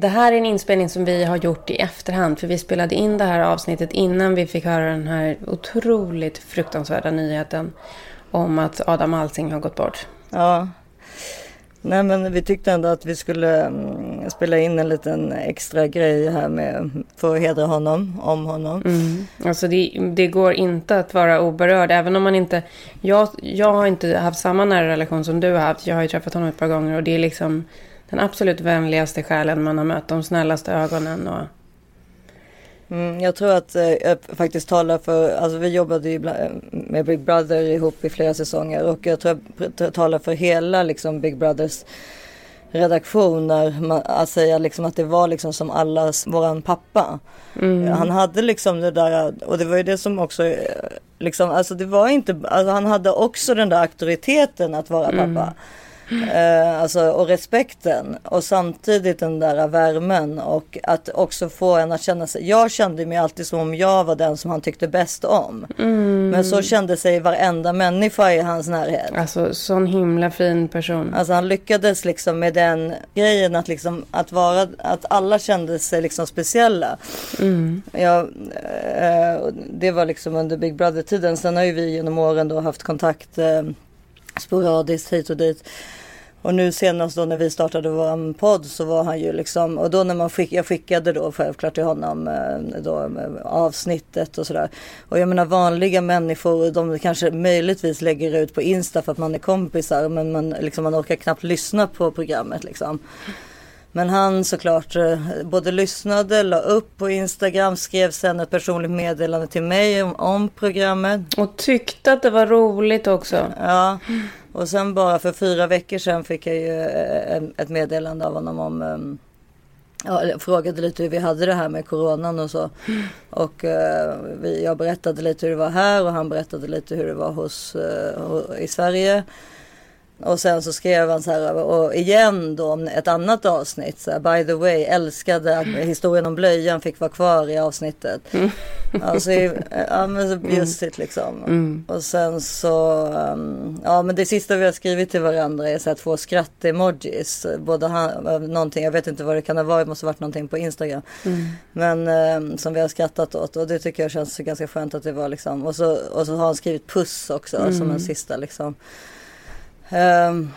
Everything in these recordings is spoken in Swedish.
Det här är en inspelning som vi har gjort i efterhand. För vi spelade in det här avsnittet innan vi fick höra den här otroligt fruktansvärda nyheten om att Adam Alsing har gått bort. Ja. Nej men vi tyckte ändå att vi skulle mm, spela in en liten extra grej här med för att hedra honom, om honom. Mm. Alltså det, det, går inte att vara oberörd, även om man inte... Jag, jag har inte haft samma nära relation som du har haft. Jag har ju träffat honom ett par gånger och det är liksom den absolut vänligaste själen man har mött, de snällaste ögonen och... Mm, jag tror att eh, jag faktiskt talar för, alltså vi jobbade ju med Big Brother ihop i flera säsonger och jag tror jag talar för hela liksom Big Brothers redaktion när man, att säga liksom att det var liksom som allas våran pappa. Mm. Han hade liksom det där och det var ju det som också eh, liksom, alltså det var inte, alltså han hade också den där auktoriteten att vara mm. Eh, alltså, och respekten och samtidigt den där värmen och att också få en att känna sig. Jag kände mig alltid som om jag var den som han tyckte bäst om. Mm. Men så kände sig varenda människa i hans närhet. Alltså sån himla fin person. Alltså han lyckades liksom med den grejen att liksom att vara att alla kände sig liksom speciella. Mm. Ja, eh, det var liksom under Big Brother tiden. Sen har ju vi genom åren då haft kontakt eh, sporadiskt hit och dit. Och nu senast då när vi startade vår podd så var han ju liksom och då när man skick, jag skickade då självklart till honom eh, då avsnittet och sådär. Och jag menar vanliga människor de kanske möjligtvis lägger ut på Insta för att man är kompisar men man, liksom, man orkar knappt lyssna på programmet liksom. Men han såklart eh, både lyssnade, la upp på Instagram, skrev sen ett personligt meddelande till mig om, om programmet. Och tyckte att det var roligt också. Ja, och sen bara för fyra veckor sedan fick jag ju eh, ett meddelande av honom om ehm, Ja, jag frågade lite hur vi hade det här med coronan och så. Och uh, vi, jag berättade lite hur det var här och han berättade lite hur det var hos, uh, i Sverige. Och sen så skrev han så här, och igen då om ett annat avsnitt. Så här, By the way, älskade att historien om blöjan fick vara kvar i avsnittet. Mm. Alltså, ja men så bjussigt liksom. Mm. Och sen så, um, ja men det sista vi har skrivit till varandra är så här två skratt-emojis. Både han, någonting, jag vet inte vad det kan ha varit, det måste ha varit någonting på Instagram. Mm. Men um, som vi har skrattat åt och det tycker jag känns ganska skönt att det var liksom. Och så, och så har han skrivit puss också som en mm. sista liksom. Um,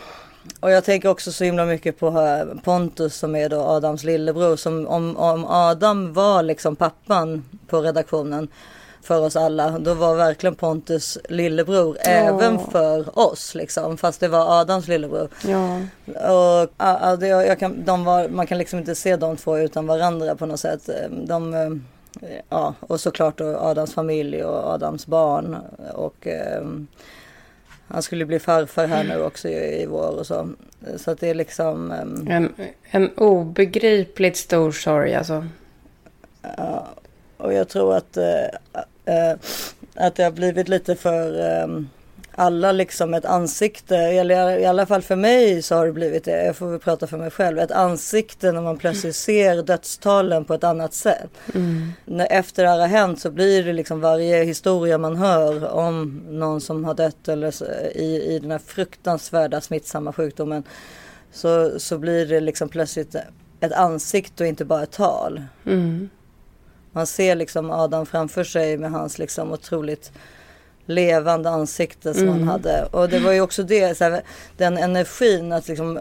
och jag tänker också så himla mycket på uh, Pontus som är då Adams lillebror. Som om, om Adam var liksom pappan på redaktionen för oss alla. Då var verkligen Pontus lillebror ja. även för oss liksom. Fast det var Adams lillebror. Ja. Och uh, det, jag kan, de var, man kan liksom inte se de två utan varandra på något sätt. Ehm, de, uh, ja, och såklart då Adams familj och Adams barn. Och um, han skulle bli farfar här nu också i, vår och så. Så att det är liksom... Um... En, en obegripligt stor sorg alltså. Ja, och jag tror att, uh, uh, att det har blivit lite för... Um, alla liksom ett ansikte, eller i alla fall för mig så har det blivit det, jag får väl prata för mig själv, ett ansikte när man plötsligt ser dödstalen på ett annat sätt. Mm. När efter det här har hänt så blir det liksom varje historia man hör om någon som har dött eller i, i den här fruktansvärda smittsamma sjukdomen så, så blir det liksom plötsligt ett ansikte och inte bara ett tal. Mm. Man ser liksom Adam framför sig med hans liksom otroligt levande ansikte som mm. han hade. Och det var ju också det, så här, den energin att liksom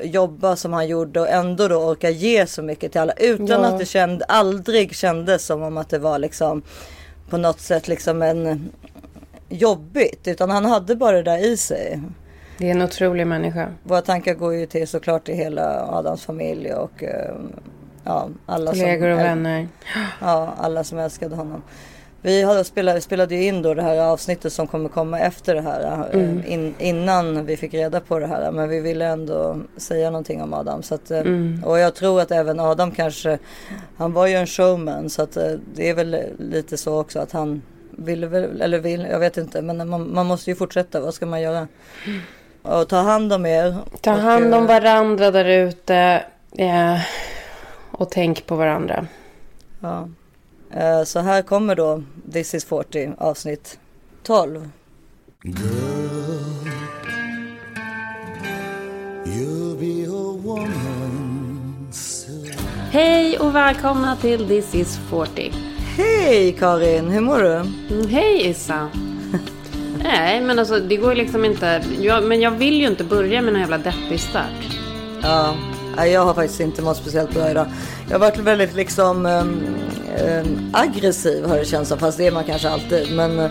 jobba som han gjorde och ändå då orka ge så mycket till alla utan ja. att det känd, aldrig kändes som om att det var liksom på något sätt liksom en jobbigt utan han hade bara det där i sig. Det är en otrolig människa. Våra tankar går ju till såklart till hela Adams familj och eh, ja, alla Kollegor och vänner. Ja, alla som älskade honom. Vi hade spelade, spelade ju in då det här avsnittet som kommer komma efter det här. Eh, mm. In, innan vi fick reda på det här. Men vi ville ändå säga någonting om Adam. Så att, eh, mm. Och jag tror att även Adam kanske, han var ju en showman. Så att eh, det är väl lite så också att han ville väl, eller vill, jag vet inte. Men man, man måste ju fortsätta, vad ska man göra? Och ta hand om er. Ta hand om varandra där ute. Ja. Och tänk på varandra. Ja. Eh, så här kommer då This is 40 avsnitt 12. Girl, you'll be a woman soon. Hej och välkomna till This is 40. Hej Karin, hur mår du? Mm, hej Issa. Nej, men alltså det går liksom inte. Jag, men jag vill ju inte börja med någon jävla deppig start. Ja, jag har faktiskt inte mått speciellt bra idag. Jag har varit väldigt liksom um, aggressiv har det känts som, fast det är man kanske alltid. Men uh,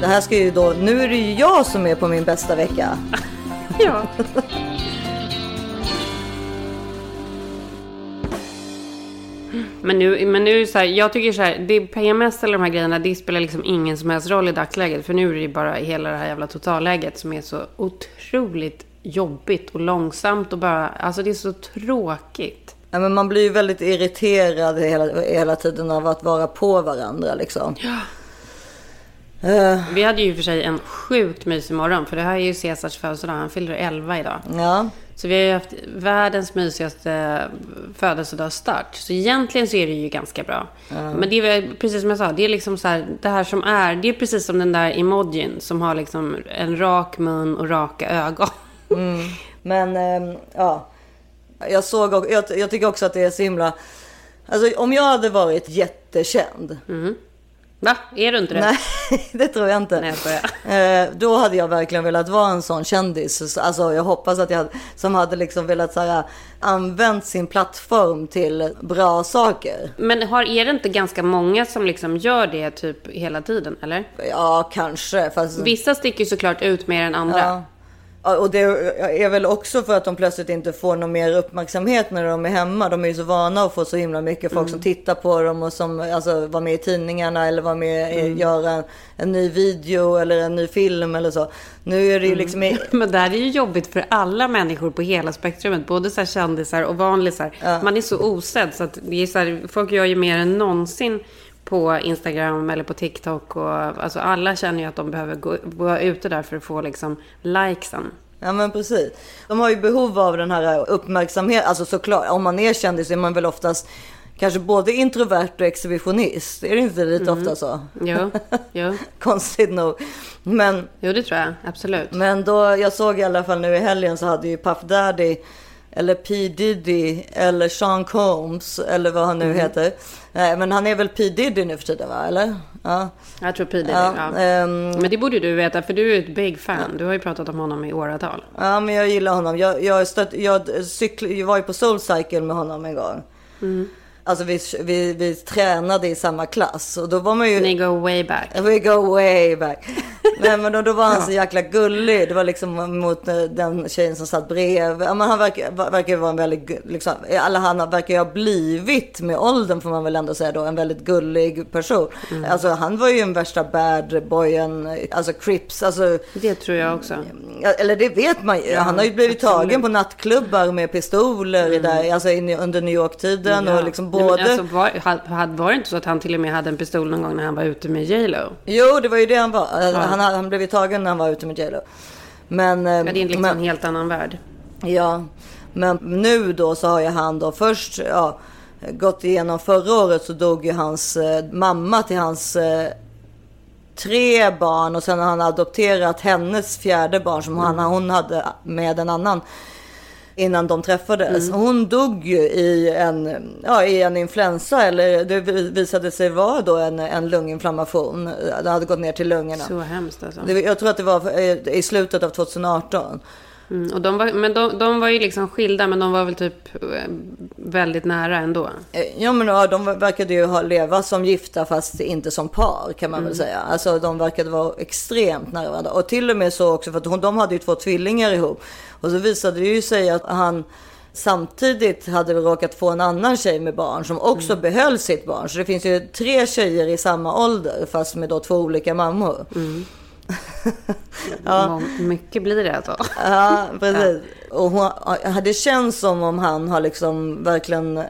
det här ska ju då, nu är det ju jag som är på min bästa vecka. Ja. Men nu, men nu så här, jag tycker så här, det PMS eller de här grejerna, det spelar liksom ingen som helst roll i dagsläget. För nu är det ju bara hela det här jävla totalläget som är så otroligt jobbigt och långsamt och bara, alltså det är så tråkigt. Ja, men man blir ju väldigt irriterad hela, hela tiden av att vara på varandra liksom. Ja. Uh. Vi hade ju för sig en sjukt mysig morgon, för det här är ju Caesars födelsedag, han fyller 11 idag. Ja. Så vi har ju haft världens mysigaste födelsedagsstart. Så egentligen så är det ju ganska bra. Mm. Men det är precis som jag sa, det är liksom så här, det här som är, det är precis som den där emojin som har liksom en rak mun och raka ögon. Mm. Men ähm, ja, jag såg jag, jag tycker också att det är så himla, alltså om jag hade varit jättekänd. Mm. Va? Är du inte det? Nej, det tror jag inte. Nej, eh, då hade jag verkligen velat vara en sån kändis. Alltså, jag hoppas att jag som hade liksom velat så här, använt sin plattform till bra saker. Men har, är det inte ganska många som liksom gör det typ hela tiden, eller? Ja, kanske. Fast... Vissa sticker ju såklart ut mer än andra. Ja. Och det är väl också för att de plötsligt inte får någon mer uppmärksamhet när de är hemma. De är ju så vana att få så himla mycket folk mm. som tittar på dem och som alltså, var med i tidningarna eller var med mm. göra en, en, ny video eller en ny film eller så. Nu är det ju mm. liksom... Mm. Men det här är ju jobbigt för alla människor på hela spektrumet. Både så här kändisar och vanlisar. Ja. Man är så osedd så att det är så här, folk gör ju mer än någonsin på Instagram eller på TikTok. Och, alltså alla känner ju att de behöver gå, gå ute där för att få liksom likesen. Ja men precis. De har ju behov av den här uppmärksamheten. Alltså såklart, om man är kändis är man väl oftast kanske både introvert och exhibitionist. Är det inte lite mm. ofta så? Jo, jo. Konstigt nog. Men, jo, det tror jag. Absolut. Men då, jag såg i alla fall nu i helgen så hade ju Puff Daddy eller P Diddy eller Sean Combs eller vad han nu mm. heter. Nej, men han är väl P Diddy nu för tiden va? Eller? Ja. Jag tror P Diddy, ja. ja. Um, men det borde du veta för du är ett big fan. Du har ju pratat om honom i åratal. Ja, men jag gillar honom. Jag, jag, stött, jag, cykl, jag var ju på Soulcycle med honom en gång. Mm. Alltså vi, vi, vi tränade i samma klass och då var man ju... Ni go way back. We go way back. Nej men då, då var han så jäkla gullig. Det var liksom mot eh, den tjejen som satt bredvid. Ja, men han verkar, verkar vara en väldigt, liksom, eller han verkar ju ha blivit med åldern får man väl ändå säga då, en väldigt gullig person. Mm. Alltså han var ju en värsta bad boyen, alltså Crips, alltså. Det tror jag också. Eller det vet man ju. Ja, han har ju blivit absolut. tagen på nattklubbar med pistoler mm. där, alltså under New York-tiden ja. och liksom både... Nej, alltså, var, var det inte så att han till och med hade en pistol någon gång när han var ute med J Lo? Jo, det var ju det han var. Ja. Han han, blev ju tagen när han var ute med J Lo. Men, ja, det är liksom men, en helt annan värld. Ja, men nu då så har ju han då först ja, gått igenom förra året så dog ju hans eh, mamma till hans eh, tre barn och sen har han adopterat hennes fjärde barn som mm. han, hon hade med en annan innan de träffades. Mm. Hon dog ju i en, ja, i en influensa eller det visade sig vara då en, en lunginflammation. Det hade gått ner till lungorna. Så hemskt alltså. Det, jag tror att det var i slutet av 2018. Mm, och de var, men de, de var ju liksom skilda, men de var väl typ eh, väldigt nära ändå? Eh, ja, men ja, de verkade ju ha leva som gifta fast inte som par kan man mm. väl säga. Alltså de verkade vara extremt nära varandra. Och till och med så också för att de hade ju två tvillingar ihop. Och så visade det ju sig att han samtidigt hade råkat få en annan tjej med barn som också mm. behöll sitt barn. Så det finns ju tre tjejer i samma ålder fast med då två olika mammor. Mm. ja. Mycket blir det alltså. ja, precis. Och hon, det känns som om han har liksom verkligen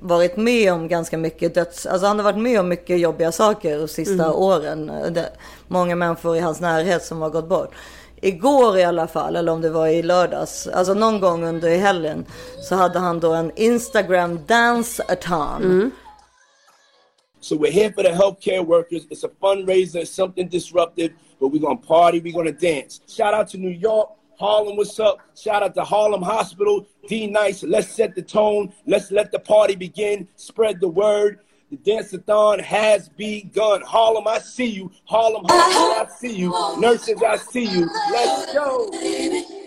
varit med om ganska mycket döds... Alltså han har varit med om mycket jobbiga saker de sista mm. åren. Det, många människor i hans närhet som har gått bort. Igår i alla fall, eller om det var i lördags, alltså någon gång under helgen så hade han då en Instagram dance-a-ton. Mm. So we're here for the healthcare workers. It's a fundraiser, it's something disruptive, but we're gonna party, we're gonna dance. Shout out to New York, Harlem, what's up? Shout out to Harlem Hospital. D Nice, let's set the tone. Let's let the party begin. Spread the word. The dance-a-thon has begun. Harlem, I see you. Harlem Hospital, I see you. Nurses, I see you. Let's go!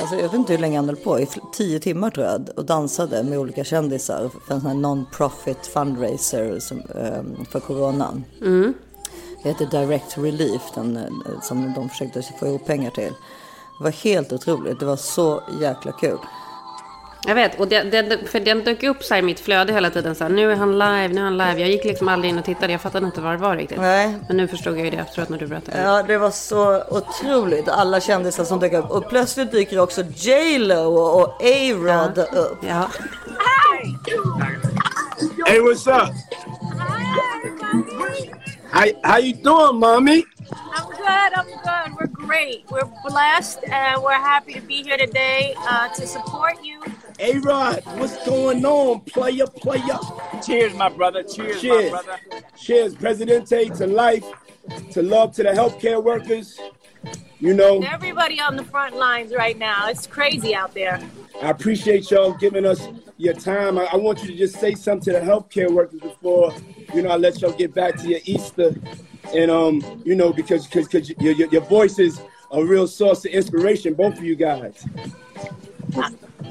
Alltså, jag vet inte hur länge han höll på, i tio timmar tror jag, och dansade med olika kändisar för en sån här non-profit fundraiser som, um, för coronan. Mm. Det heter Direct Relief, den, eh, som de försökte få ihop pengar till. Det var helt otroligt, det var så jäkla kul. Jag vet, och det, det, för den dök upp så här i mitt flöde hela tiden. Så här, nu är han live, nu är han live. Jag gick liksom aldrig in och tittade, jag fattade inte vad det var riktigt. Nej. Men nu förstod jag ju det efteråt när du berättade. Ja, det var så otroligt. Alla kändisar som dök upp. Och plötsligt dyker också J Lo och, A-Rod ja. upp. Ja. Hey, what's up? How, how you doing, mommy? I'm good. I'm good. We're great. We're blessed, and we're happy to be here today uh, to support you. Hey, Rod, what's going on, player, player? Cheers, my brother. Cheers, Cheers. my brother. Cheers, Presidente, to life, to love to the healthcare workers. You know, Everybody on the front lines right now. It's crazy out there. I appreciate y'all giving us your time. I, I want you to just say something to the healthcare workers before, you know, I let y'all get back to your Easter. And, um, you know, because cause, cause your, your, your voice is a real source of inspiration, both of you guys.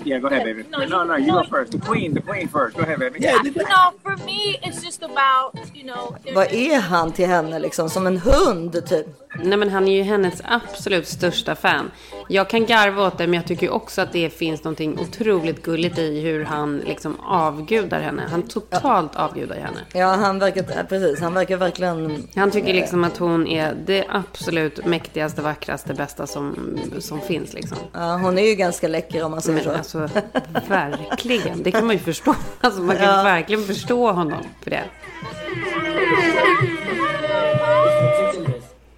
Yeah, go ahead, baby. No, No, no, you- you no, go first. The queen, the queen first. Go ahead, baby. Yeah, th- No, for me, it's just about you know. there's- Vad är han till henne liksom? Som en hund typ? Nej men han är ju hennes absolut största fan. Jag kan garva åt det men jag tycker också att det finns någonting otroligt gulligt i hur han liksom avgudar henne. Han totalt avgudar henne. Ja, han verkar, precis, han verkar verkligen... Han tycker liksom att hon är det absolut mäktigaste, vackraste, bästa som, som finns liksom. Ja, hon är ju ganska läcker om man säger Men så. alltså verkligen, det kan man ju förstå. Alltså man kan Ja. verkligen förstå honom för det.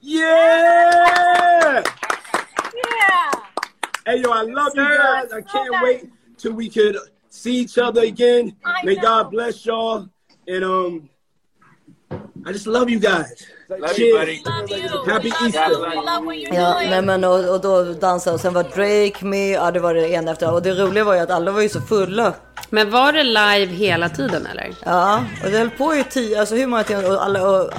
Yeah! Yeah. Hey, yo, I love you guys. I can't wait till we could see each other again. I May know. God bless y'all. And um, I just love you guys. Love you. Love you. Happy love Easter. You. We love what you're Ja, doing. nej men och, och då dansade och sen var Drake med, ja det var det ena efter Och det roliga var ju att alla var ju så fulla. Men var det live hela tiden eller? Ja, och det höll på i tio, alltså hur många timmar, och alla, och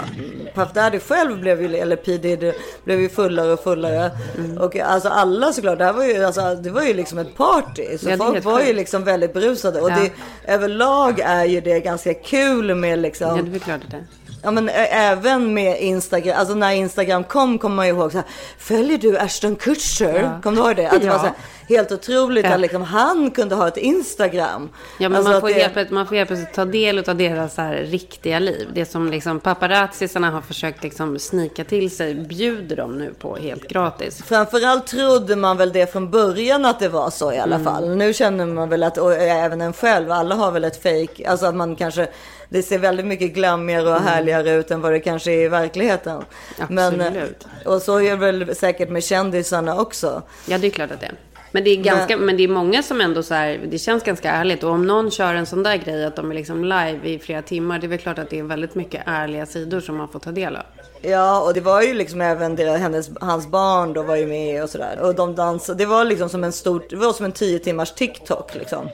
Puff Daddy själv blev ju, eller P Diddy blev ju fullare och fullare. Mm. Och alltså alla såklart, det här var ju, alltså, det var ju liksom ett party. Så Ja, folk var ju liksom väldigt berusade. Och Ja. det, överlag är ju det ganska kul med liksom. Ja, det är klart det. Ja men även med Instagram, alltså när Instagram kom kommer man ju ihåg så här, följer du Ashton Kutcher? Ja. Kommer du ihåg det? Att det Ja. var så här, helt otroligt Ja. att liksom, han kunde ha ett Instagram. Ja, men Alltså man, får det- plötsligt- man får helt plötsligt ta del av deras så här riktiga liv. Det som liksom paparazzisarna har försökt liksom snika till sig bjuder de nu på helt gratis. Framförallt trodde man väl det från början att det var så i alla Mm. fall. Nu känner man väl att, och även en själv, alla har väl ett fake, alltså att man kanske, det ser väldigt mycket glammigare och härligare ut än vad det kanske är i verkligheten. Men, Absolut. och så är det väl säkert med kändisarna också. Ja, det är klart att det är. Men det är, ganska, men... det är många som ändå så här, det känns ganska ärligt. Och om någon kör en sån där grej att de är liksom live i flera timmar, det är väl klart att det är väldigt mycket ärliga sidor som man får ta del av. Ja, och det var ju liksom även deras, hennes, hans barn då var ju med och sådär. Och de dansade, det var liksom som en stor, det var som en 10 timmars TikTok liksom.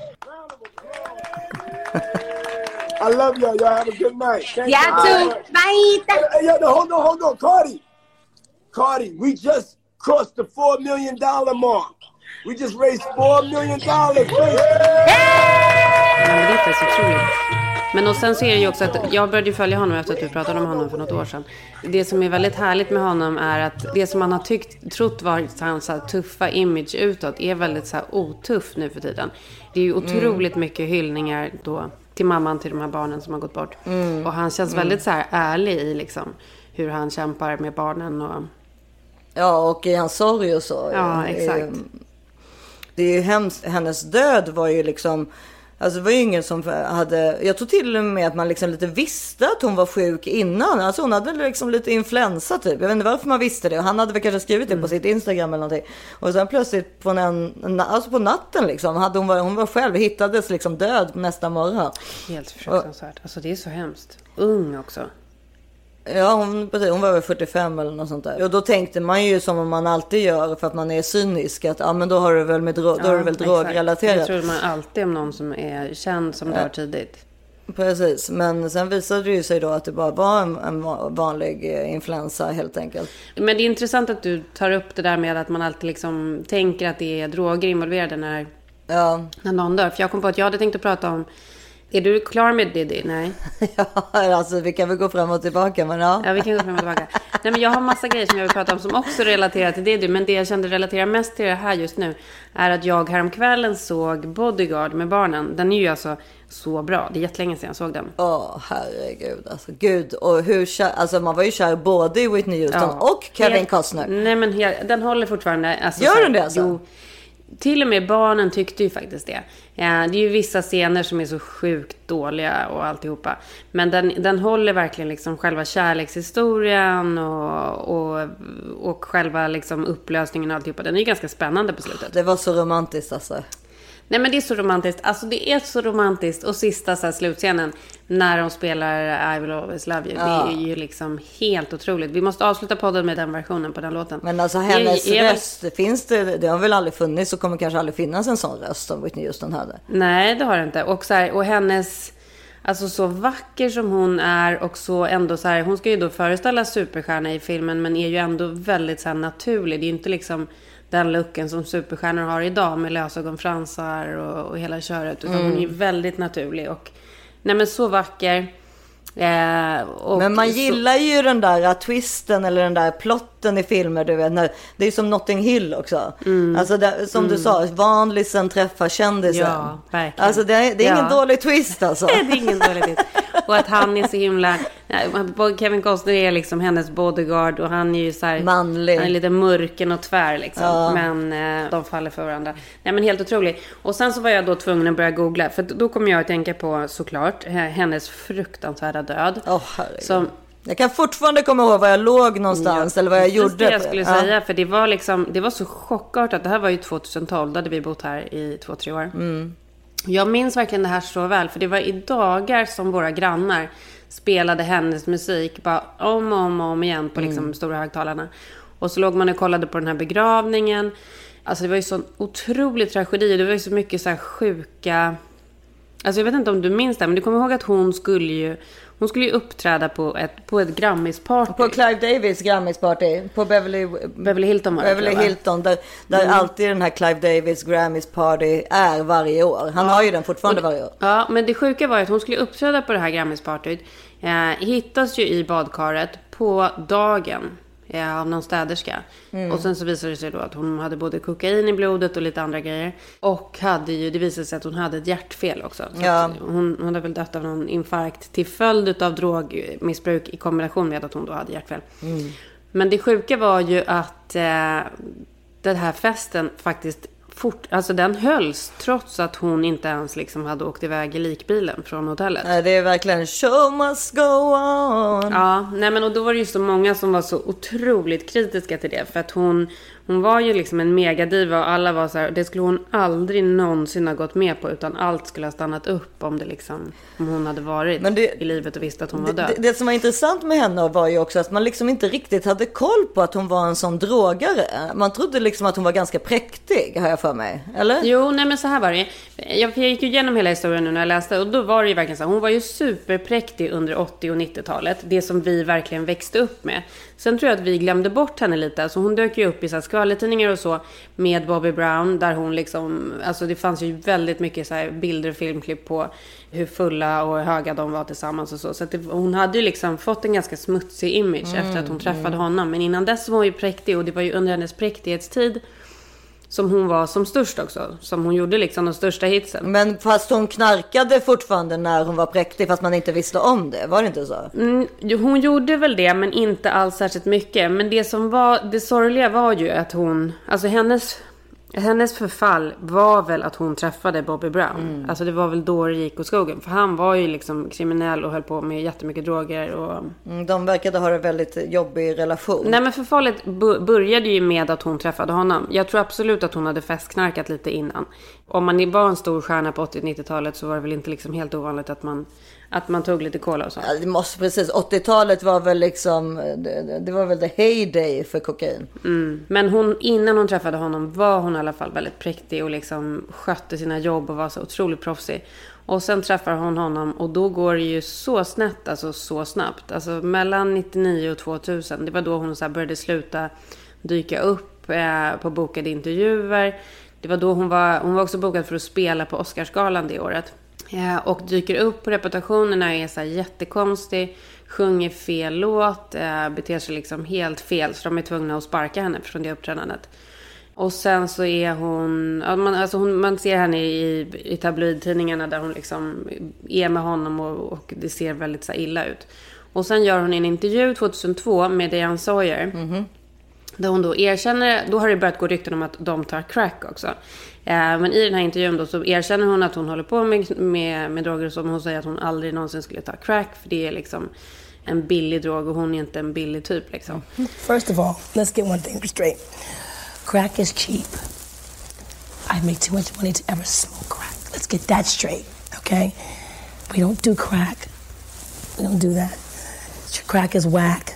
I love y'all. Y'all have a good night. Thank Yeah, y'all. too. Bye. Hey, yo, no, hold on, hold on. Cardi. Cardi, we just crossed the $4 million mark. We just raised $4 million. Ja, men det är faktiskt otroligt. Men och sen så är det ju också att jag började ju följa honom efter att du pratade om honom för något år sedan. Det som är väldigt härligt med honom är att det som man har tyckt, trott var hans så tuffa image utåt är väldigt så här, otuff nu för tiden. Det är ju otroligt mycket hyllningar då till mamman till de här barnen som har gått bort. Och han känns väldigt så här ärlig i liksom hur han kämpar med barnen och Ja, och i hans sorg och så. Ja, exakt. Det är ju hemskt, hennes död var ju liksom, alltså det var ju ingen som hade, jag tror till och med att man liksom lite visste att hon var sjuk innan. Alltså hon hade liksom lite influensa typ. Jag vet inte varför man visste det. Han hade väl kanske skrivit det på sitt Instagram eller någonting. Och sen plötsligt på, en, alltså på natten liksom, hade hon, var, hon var själv, hittades liksom död nästa morgon. helt fruktansvärt. Alltså det är så hemskt. Ung också. Ja, hon, precis, hon var väl 45 eller något sånt där. Och då tänkte man ju som man alltid gör för att man är cynisk att ja, men då har du väl med drog, då är det väl drogrelaterat. Det tror man alltid om någon som är känd som dör tidigt. Precis, men sen visade det ju sig då att det bara var en, en va- vanlig eh, influensa helt enkelt. Men det är intressant att du tar upp det där med att man alltid liksom tänker att det är droger involverade när, Ja, när någon dör. För jag kom på att jag hade tänkt att prata om... Är du klar med Diddy? Nej. ja alltså vi kan väl gå fram och tillbaka men ja. Ja, vi kan gå fram och tillbaka. Nej, men jag har massa grejer som jag vill prata om som också relaterar till Diddy. Men det jag kände relaterar mest till det här just nu är att jag häromkvällen såg Bodyguard med barnen. Den är ju alltså så bra. Det är jättelänge sedan jag såg den. Åh herregud alltså. Gud och hur kär, alltså man var ju kär både i Whitney Houston Ja. och Kevin Costner. Nej, men den håller fortfarande. Alltså, Gör den det alltså? Jo, till och med barnen tyckte ju faktiskt det. Ja, det är ju vissa scener som är så sjukt dåliga och alltihopa. Men den, den håller verkligen liksom själva kärlekshistorien och, och, och själva liksom upplösningen och alltihopa. Den är ju ganska spännande på slutet. Det var så romantiskt alltså. Nej men det är så romantiskt. Alltså det är så romantiskt. Och sista så här, slutscenen. När de spelar I will always love you. Ja. Det är ju liksom helt otroligt. Vi måste avsluta podden med den versionen på den låten. Men alltså Det hennes väl- röst, finns det, det har väl aldrig funnits och kommer kanske aldrig finnas en sån röst som Whitney Houston hade. Nej, det har det inte. Och, så här, och hennes... Alltså så vacker som hon är och så ändå så här... Hon ska ju då föreställa superstjärna i filmen men är ju ändå väldigt så här naturlig. Det är ju inte liksom den looken som superstjärnor har idag med lösögonfransar och, och hela köret. Utan hon är väldigt naturlig och... Nej men så vacker. Eh, Men man så- gillar ju den där twisten eller den där plotten i filmer, du vet. När, det är som Notting Hill också. Mm. Alltså det, som du sa, vanlisen träffar kändisen. Ja, verkligen. Alltså det, är- det är ingen Ja. dålig twist alltså. det är ingen dålig bit. Och att han är så himla... Kevin Costner är liksom hennes bodyguard och han är ju så här... Manlig. Han är lite mörken och tvär liksom. Ja. Men eh, de faller för varandra. Nej men helt otroligt. Och sen så var jag då tvungen att börja googla. För då kom jag att tänka på såklart eh, hennes fruktansvärda död. Herregud. som, Jag kan fortfarande komma ihåg var jag låg någonstans eller vad jag gjorde. det jag skulle Ja. säga. För det var liksom, det var så chockartat. Det här var ju 2012, då hade vi bott här i två, tre år. Mm. Jag minns verkligen det här så väl. För det var i dagar som våra grannar spelade hennes musik bara om och om, och om igen på liksom Mm. stora högtalarna. Och så låg man och kollade på den här begravningen. Alltså det var ju sån otrolig tragedi. Det var ju så mycket så här sjuka... Alltså jag vet inte om du minns det, men du kommer ihåg att hon skulle ju... Hon skulle ju uppträda på ett, på ett Grammisparty. På Clive Davis Grammisparty på Beverly, Beverly Hilton var det, Beverly? Hilton. Där, där alltid den här Clive Davis Grammys Party är varje år. Han har ju den fortfarande varje år. Ja, men det sjuka var ju att hon skulle uppträda på det här Grammispartyt. Eh, hittas ju i badkaret på dagen eh, av någon städerska. Mm. Och sen så visade det sig då att hon hade både kokain i blodet och lite andra grejer. Och hade ju, det visade sig att hon hade ett hjärtfel också. Så Ja. hon, hon hade väl dött av någon infarkt till följd av drogmissbruk i kombination med att hon då hade hjärtfel. Mm. Men det sjuka var ju att eh, den här festen faktiskt fort, alltså den hölls trots att hon inte ens liksom hade åkt iväg i likbilen från hotellet. Nej, Det är verkligen show must go on. Ja, nej men och då var det ju så många som var så otroligt kritiska till det. För att hon, hon var ju liksom en megadiva och alla var så här, det skulle hon aldrig någonsin ha gått med på. Utan allt skulle ha stannat upp om det liksom, om hon hade varit det- i livet och visste att hon var Det, död. det, det som var intressant med henne var ju också att man liksom inte riktigt hade koll på att hon var en sån drogare. Man trodde liksom att hon var ganska präktig, har jag för mig. Eller? Jo, nej men så här var det. Jag, jag gick ju igenom hela historien nu när jag läste och då var det ju verkligen så här. Hon var ju superpräktig under 80 och 90-talet. Det som vi verkligen växte upp med. Sen tror jag att vi glömde bort henne lite. Alltså hon dök ju upp i så här skvallertidningar och så med Bobby Brown. Där hon liksom, alltså det fanns ju väldigt mycket så bilder och filmklipp på hur fulla och höga de var tillsammans och så. Så det, hon hade ju liksom fått en ganska smutsig image efter att hon träffade honom. Men innan dess var hon ju präktig och det var ju under hennes präktighetstid som hon var som störst också. Som hon gjorde liksom de största hitsen. Men fast hon knarkade fortfarande när hon var präktig fast man inte visste om det. Var det inte så? Mm, hon gjorde väl det, men inte alls särskilt mycket. Men det som var det sorgliga var ju att hon, alltså hennes Hennes förfall var väl att hon träffade Bobby Brown. Alltså det var väl då det gick åt skogen. För han var ju liksom kriminell och höll på med jättemycket droger. Och... Mm, De verkade ha en väldigt jobbig relation. Nej men förfallet började ju med att hon träffade honom. Jag tror absolut att hon hade festknarkat lite innan. Om man var en stor stjärna på 80-90-talet så var det väl inte liksom helt ovanligt att man, att man tog lite cola och så. Ja, det måste precis. 80-talet var väl liksom, det, det var väl the heyday för kokain. Mm. Men hon, innan hon träffade honom var hon i alla fall väldigt präktig och liksom skötte sina jobb och var så otroligt proffsig. Och sen träffar hon honom och då går det ju så snett, alltså så snabbt. Alltså mellan 99 och 2000, det var då hon så började sluta dyka upp eh, på bokade intervjuer. Det var då hon var, hon var också bokad för att spela på Oscarsgalan det året. Eh, och dyker upp på reputationerna, är så här jättekonstig, sjunger fel låt, eh, beter sig liksom helt fel. Så de är tvungna att sparka henne från det uppträdandet. Och sen så är hon, man, alltså hon, man ser henne i, i tabloidtidningarna där hon liksom är med honom och, och det ser väldigt så illa ut. Och sen gör hon en intervju 2002 med Diane Sawyer. Där hon då erkänner, då har det börjat gå rykten om att de tar crack också. Eh, men i den här intervjun då så erkänner hon att hon håller på med, med, med droger och så. Men hon säger att hon aldrig någonsin skulle ta crack. För det är liksom en billig drog och hon är inte en billig typ liksom. First of all, let's get one thing straight. Crack is cheap. I make too much money to ever smoke crack. Let's get that straight, okay? We don't do crack. We don't do that. Crack is whack.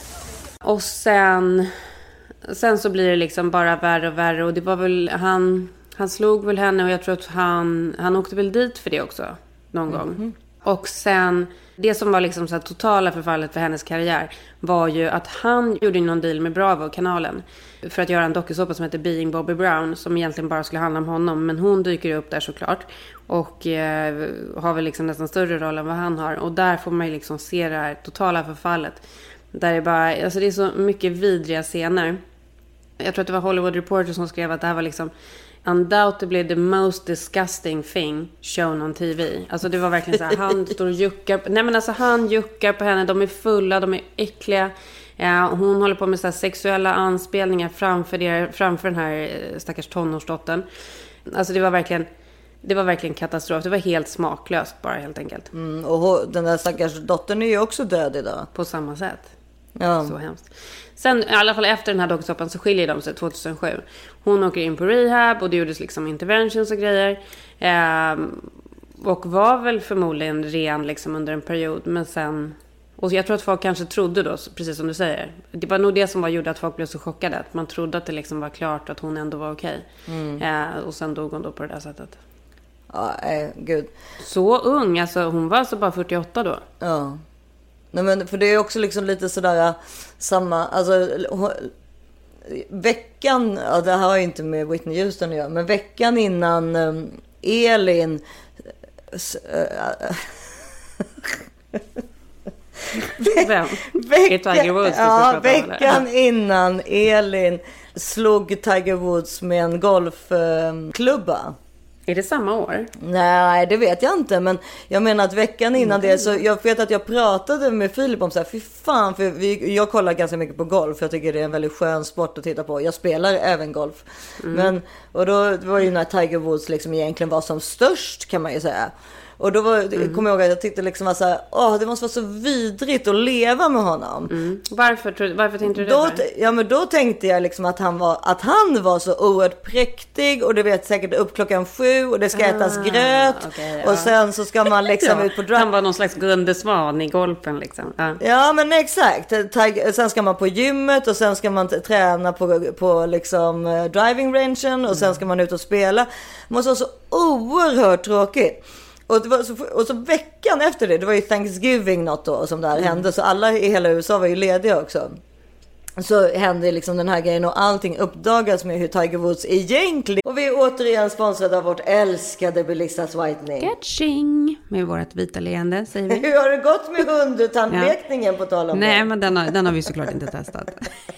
Och sen, sen så blir det liksom bara värre och värre. Och det var väl, han, han slog väl henne och jag tror att han, han åkte väl dit för det också. Någon gång. Och sen, det som var liksom så här totala förfallet för hennes karriär var ju att han gjorde någon deal med Bravo-kanalen. För att göra en dokusåpa som heter Being Bobby Brown. Som egentligen bara skulle handla om honom. Men hon dyker ju upp där såklart. Och eh, har väl liksom nästan större roll än vad han har. Och där får man ju liksom se det här totala förfallet. Där det bara, alltså det är så mycket vidriga scener. Jag tror att det var Hollywood Reporter som skrev att det här var liksom undoubtedly the most disgusting thing shown on TV. Alltså det var verkligen så här, han står och juckar. Nej men alltså han juckar på henne, de är fulla, de är äckliga. Ja, hon håller på med så här sexuella anspelningar framför, det, framför den här eh, stackars tonårsdottern. Alltså det var verkligen, det var verkligen katastrof. Det var helt smaklöst bara helt enkelt. Mm, och den där stackars dottern är ju också död idag. På samma sätt. Ja. Så hemskt. Sen i alla fall efter den här dokusåpan så skiljer de sig 2007. Hon åker in på rehab och det gjordes liksom interventions och grejer. Ehm, och var väl förmodligen ren liksom under en period. Men sen... Och jag tror att folk kanske trodde då, precis som du säger. Det var nog det som var gjorde att folk blev så chockade. Att man trodde att det liksom var klart att hon ändå var okej. Ehm, och sen dog hon då på det där sättet. Ja, nej, gud. Så ung, alltså hon var alltså bara 48 då. Ja. Nej, men för det är också liksom lite sådär samma, alltså veckan, ja det här har ju inte med Whitney Houston att göra, men veckan innan um, Elin äh, Vem? Är Tiger Woods ja, pratar om, veckan innan Elin slog Tiger Woods med en golfklubba. Är det samma år? Nej, det vet jag inte. Men jag menar att veckan innan det så jag vet att jag pratade med Filip om så här, fy fan, för vi, jag kollar ganska mycket på golf. Jag tycker det är en väldigt skön sport att titta på. Jag spelar även golf. Men, och då det var ju när Tiger Woods liksom egentligen var som störst kan man ju säga. Och då var, kommer jag ihåg att jag tyckte liksom att åh, det måste vara så vidrigt att leva med honom. Mm. Varför, varför tänkte du det? Då, ja, men då tänkte jag liksom att han var, att han var så oerhört präktig och du vet säkert upp klockan sju och det ska ätas gröt Ah, ja. och sen så ska man liksom Ja, ut på han drive. var någon slags Gunde Svan i golfen liksom. Ja. Ja men exakt. Sen ska man på gymmet och sen ska man träna på, på liksom eh, driving rangen och sen ska man ut och spela. Det måste vara så oerhört tråkigt. Och, det var så, och så veckan efter det, det var ju Thanksgiving något då som där hände. Så alla i hela USA var ju lediga också. Så hände liksom den här grejen och allting uppdagas med hur Tiger Woods egentligen... Och vi är återigen sponsrade av vårt älskade Belissas Whitening. Catching! Med vårt vita leende säger vi. Hur har det gått med hundtandlekningen på tal om Nej, det? men den har, den har vi såklart inte testat.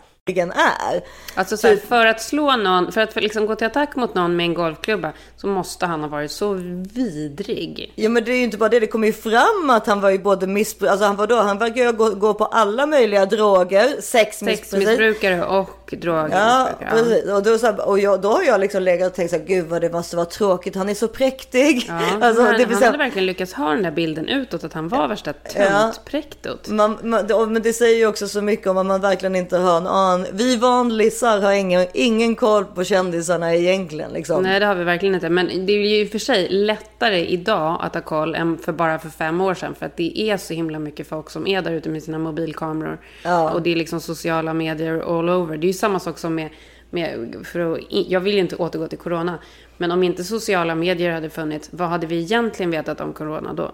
Vilken är. Alltså så här, för att slå någon, för att liksom gå till attack mot någon med en golfklubba så måste han ha varit så vidrig. Ja men det är ju inte bara det, det kommer ju fram att han var ju både missbruk, alltså han var då, han verkar ju gå, gå på alla möjliga droger, sexmissbruk. Sexmissbrukare och Ja, drogmissbrukare. precis. Och, då, så här, och jag, då har jag liksom legat och tänkt så här, gud vad det måste vara tråkigt, han är så präktig. Ja, Alltså, han, det han hade verkligen lyckats ha den där bilden utåt att han var värsta Ja. tönt-präktot. man, man, det- men det säger ju också så mycket om att man verkligen inte har en an. Vi vanlisar har ingen, ingen koll på kändisarna egentligen. Liksom. Nej, det har vi verkligen inte. Men det är ju i och för sig lättare idag att ha koll än för bara för fem år sedan. För att det är så himla mycket folk som är där ute med sina mobilkameror. Ja. Och det är liksom sociala medier all over. Det är ju samma sak som med... med för att, jag vill ju inte återgå till corona. Men om inte sociala medier hade funnits, vad hade vi egentligen vetat om corona då?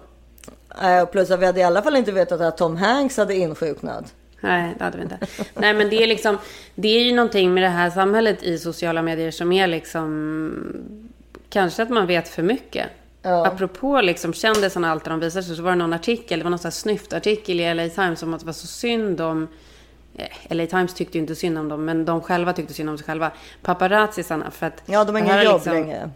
Och plus att vi hade i alla fall inte vetat att Tom Hanks hade insjuknat. Nej, det hade vi inte. Nej, men det är liksom... Det är ju någonting med det här samhället i sociala medier som är liksom... Kanske att man vet för mycket. Ja. Apropå liksom kändisarna, allt de visar sig, så var det någon artikel, det var någon sån här snyftartikel i LA Times om att det var så synd om... eh, LA Times tyckte ju inte synd om dem, men de själva tyckte synd om sig själva. Paparazzisarna, för att... Ja, de har är jobb liksom- längre.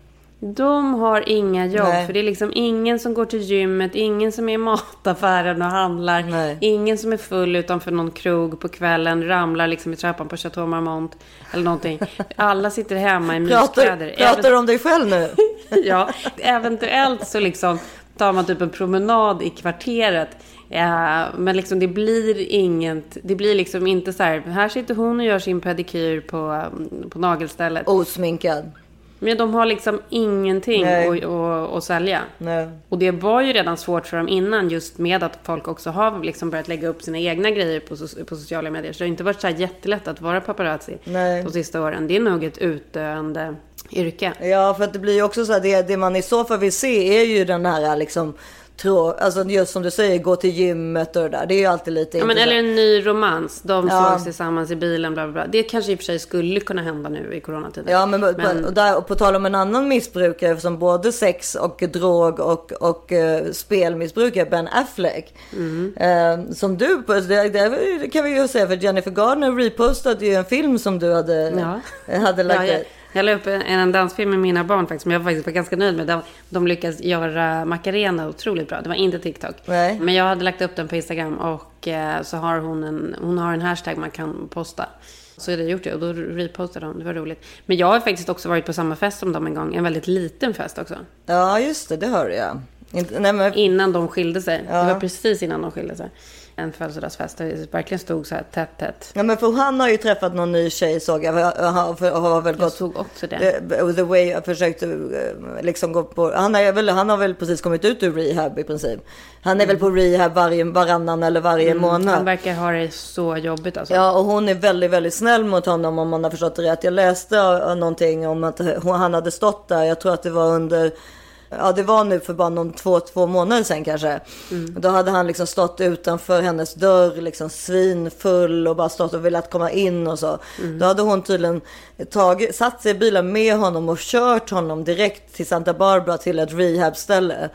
De har inga jobb, Nej. för det är liksom ingen som går till gymmet, ingen som är i mataffären och handlar, Nej. ingen som är full utanför någon krog på kvällen, ramlar liksom i trappan på Chateau Marmont eller någonting. Alla sitter hemma i myskläder. pratar du om dig själv nu? ja, eventuellt så liksom tar man typ en promenad i kvarteret. Ja, men liksom det blir inget, det blir liksom inte så här, här sitter hon och gör sin pedikyr på, på nagelstället. Osminkad. Men de har liksom ingenting att, att, att sälja. Nej. Och det var ju redan svårt för dem innan just med att folk också har liksom börjat lägga upp sina egna grejer på, på sociala medier. Så det har inte varit så här jättelätt att vara paparazzi Nej. de sista åren. Det är nog ett utdöende yrke. Ja, för att det blir ju också så här, det, det man i så fall vill se är ju den här liksom, trå, alltså just som du säger, gå till gymmet och det där. Det är ju alltid lite Ja, men eller en ny romans. De Ja. sågs tillsammans i bilen, bla bla bla. Det kanske i och för sig skulle kunna hända nu i coronatiden. Ja, men, Men- och där, och på tal om en annan missbrukare som både sex och drog och, och uh, spelmissbrukare, Ben Affleck. Mm. Eh, som du, det, det kan vi ju säga, för Jennifer Gardner repostade ju en film som du hade, Ja. hade lagt Ja, ut. Jag la upp en, en dansfilm med mina barn faktiskt, som jag faktiskt var ganska nöjd med. De, de lyckas göra Macarena otroligt bra. Det var inte TikTok. Nej. Men jag hade lagt upp den på Instagram och eh, så har hon en, hon har en hashtag man kan posta. Så jag gjort det och då repostade de. Det var roligt. Men jag har faktiskt också varit på samma fest som dem en gång. En väldigt liten fest också. Ja, just det, det hörde jag. Inte, nej, men, Innan de skilde sig. Ja. Det var precis innan de skilde sig. En födelsedagsfest där det verkligen stod så här tätt, tätt. Ja men för han har ju träffat någon ny tjej såg jag. Han har, har väl Jag gått... såg också det. The, the way jag försökte eh, liksom gå på. Han, är väl, han har väl precis kommit ut ur rehab i princip. Han är väl på rehab varje, varannan eller varje månad. Mm. Han verkar ha det så jobbigt alltså. Ja, och hon är väldigt, väldigt snäll mot honom om man har förstått det rätt. Jag läste uh, någonting om att hon, han hade stått där, jag tror att det var under Ja det var nu för bara någon två, två månader sedan kanske. Då hade han liksom stått utanför hennes dörr liksom svinfull och bara stått och velat komma in och så. Då hade hon tydligen tagit, satt sig i bilen med honom och kört honom direkt till Santa Barbara till ett rehabställe.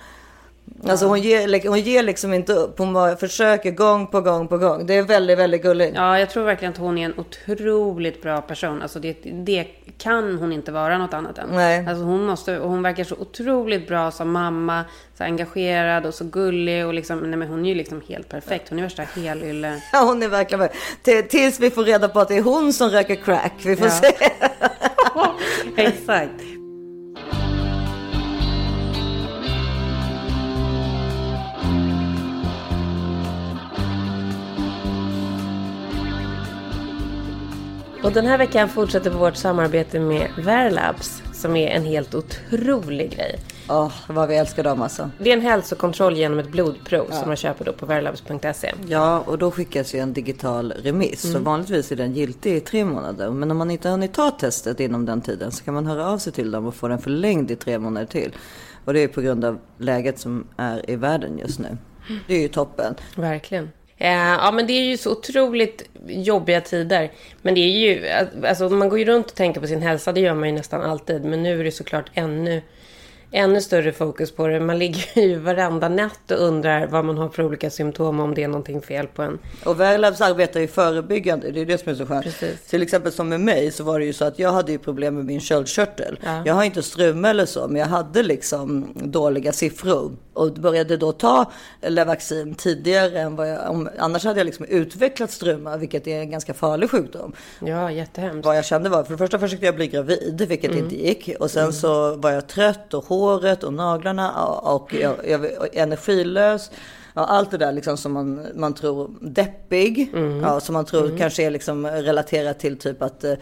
Alltså hon ger, hon ger liksom inte upp. Hon bara försöker gång på gång på gång. Det är väldigt, väldigt gulligt. Ja, jag tror verkligen att hon är en otroligt bra person. Alltså det, det kan hon inte vara något annat än. Nej. Alltså hon, måste, och hon verkar så otroligt bra som mamma. Så engagerad och så gullig. Och liksom, nej men hon är ju liksom helt perfekt. Hon är värsta helylle. Ja, hon är verkligen Till- Tills vi får reda på att det är hon som röker crack. Vi får Ja. se. Exakt. Och den här veckan fortsätter vårt samarbete med Verlabs som är en helt otrolig grej. Åh, vad vi älskar dem alltså. Det är en hälsokontroll genom ett blodprov som man köper då på verlabs.se. Ja, och då skickas ju en digital remiss. Så vanligtvis är den giltig i tre månader. Men om man inte hunnit ta testet inom den tiden så kan man höra av sig till dem och få den förlängd i tre månader till. Och det är på grund av läget som är i världen just nu. Det är ju toppen. Verkligen. Eh, ja, men det är ju så otroligt jobbiga tider. Men det är ju, alltså man går ju runt och tänker på sin hälsa, det gör man ju nästan alltid. Men nu är det såklart ännu, ännu större fokus på det. Man ligger ju varenda natt och undrar vad man har för olika symptom, om det är någonting fel på en. Och Verlabs arbetar ju förebyggande, det är det som är så skönt. Precis. Till exempel som med mig så var det ju så att jag hade ju problem med min köldkörtel. Ja. Jag har inte struma eller så, men jag hade liksom dåliga siffror. Och började då ta Levaxin tidigare än vad jag, om, annars hade jag liksom utvecklat struma, vilket är en ganska farlig sjukdom. Ja, jättehemskt. Vad jag kände var, för det första försökte jag bli gravid, vilket Mm. inte gick. Och sen så var jag trött och håret och naglarna och, jag, jag, energilös. Ja, allt det där liksom som man, man tror deppig. Mm. Ja, som man tror kanske är liksom relaterat till typ att eh,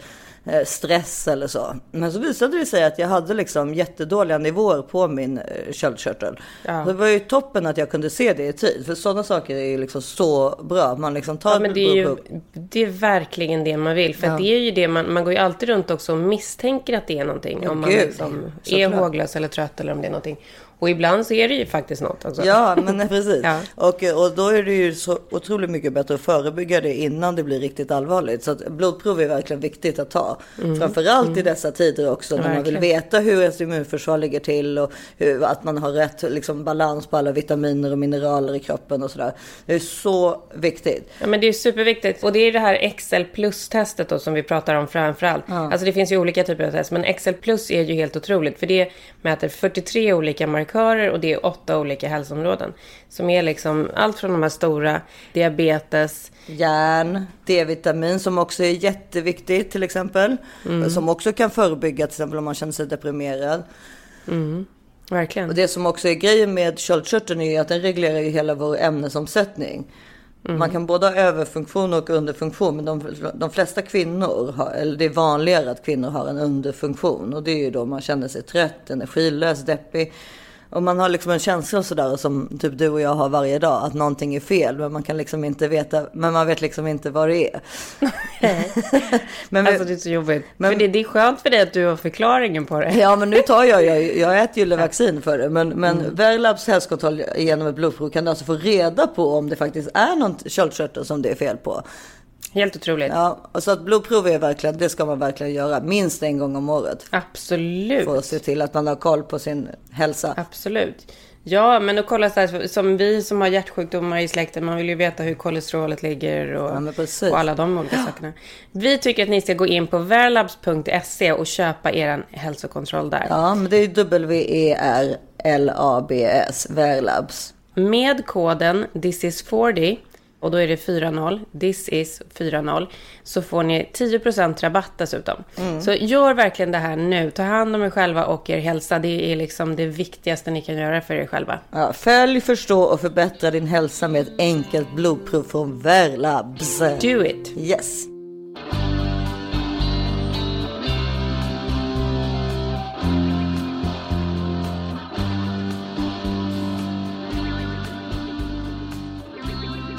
stress eller så. Men så visade det sig att jag hade liksom jättedåliga nivåer på min eh, köldkörtel. Ja. Det var ju toppen att jag kunde se det i tid. För sådana saker är ju liksom så bra. Man liksom tar Ja, men det är ju det är verkligen det man vill. För att det är ju det man, man går ju alltid runt också och misstänker att det är någonting. Ja, om man gud. liksom är håglös eller trött eller om det är någonting. Och ibland så är det ju faktiskt något. Alltså. Ja, men precis. Ja. Och, och då är det ju så otroligt mycket bättre att förebygga det innan det blir riktigt allvarligt. Så blodprov är verkligen viktigt att ta. Framförallt i dessa tider också när man vill Mm. Verkligen. veta hur ens immunförsvar ligger till och hur, att man har rätt liksom, balans på alla vitaminer och mineraler i kroppen och sådär. Det är så viktigt. Ja, men det är superviktigt. Och det är det här XL plus-testet då som vi pratar om framförallt. Alltså det finns ju olika typer av test, men XL plus är ju helt otroligt. För det mäter 43 olika markörer och det är åtta olika hälsoområden. Som är liksom allt från de här stora, diabetes, Järn, D-vitamin som också är jätteviktigt till exempel. Mm. Som också kan förebygga till exempel om man känner sig deprimerad. verkligen. Och det som också är grejen med köldkörteln är att den reglerar ju hela vår ämnesomsättning. Man kan både ha överfunktion och underfunktion, men de, de flesta kvinnor, har, eller det är vanligare att kvinnor har en underfunktion. Och det är ju då man känner sig trött, energilös, deppig. Och man har liksom en känsla sådär som typ du och jag har varje dag, att någonting är fel. Men man kan liksom inte veta, men man vet liksom inte vad det är. men, Alltså det är så jobbigt. Men- för det, det är skönt för dig att du har förklaringen på det. Ja men nu tar jag, jag, jag äter ju Levaxin för det. Men, men Verlabs hälsokontroll genom ett blodprov kan du alltså få reda på om det faktiskt är någon köldkörtel som det är fel på. Helt otroligt. Ja, och så att blodprov är verkligen, det ska man verkligen göra minst en gång om året. Absolut. För att se till att man har koll på sin hälsa. Absolut. Ja, men att kolla så här, som vi som har hjärtsjukdomar i släkten, man vill ju veta hur kolesterolet ligger och, Ja, och alla de olika sakerna. Vi tycker att ni ska gå in på verlabs.se och köpa er hälsokontroll där. Ja, men det är W-E-R-L-A-B-S, Verlabs. Med koden thisis40 och då är det 4-0, this is 4-0, så får ni 10% rabatt dessutom. Så gör verkligen det här nu. Ta hand om er själva och er hälsa. Det är liksom det viktigaste ni kan göra för er själva. Ja, följ, förstå och förbättra din hälsa med ett enkelt blodprov från Verlabs. Do it! Yes.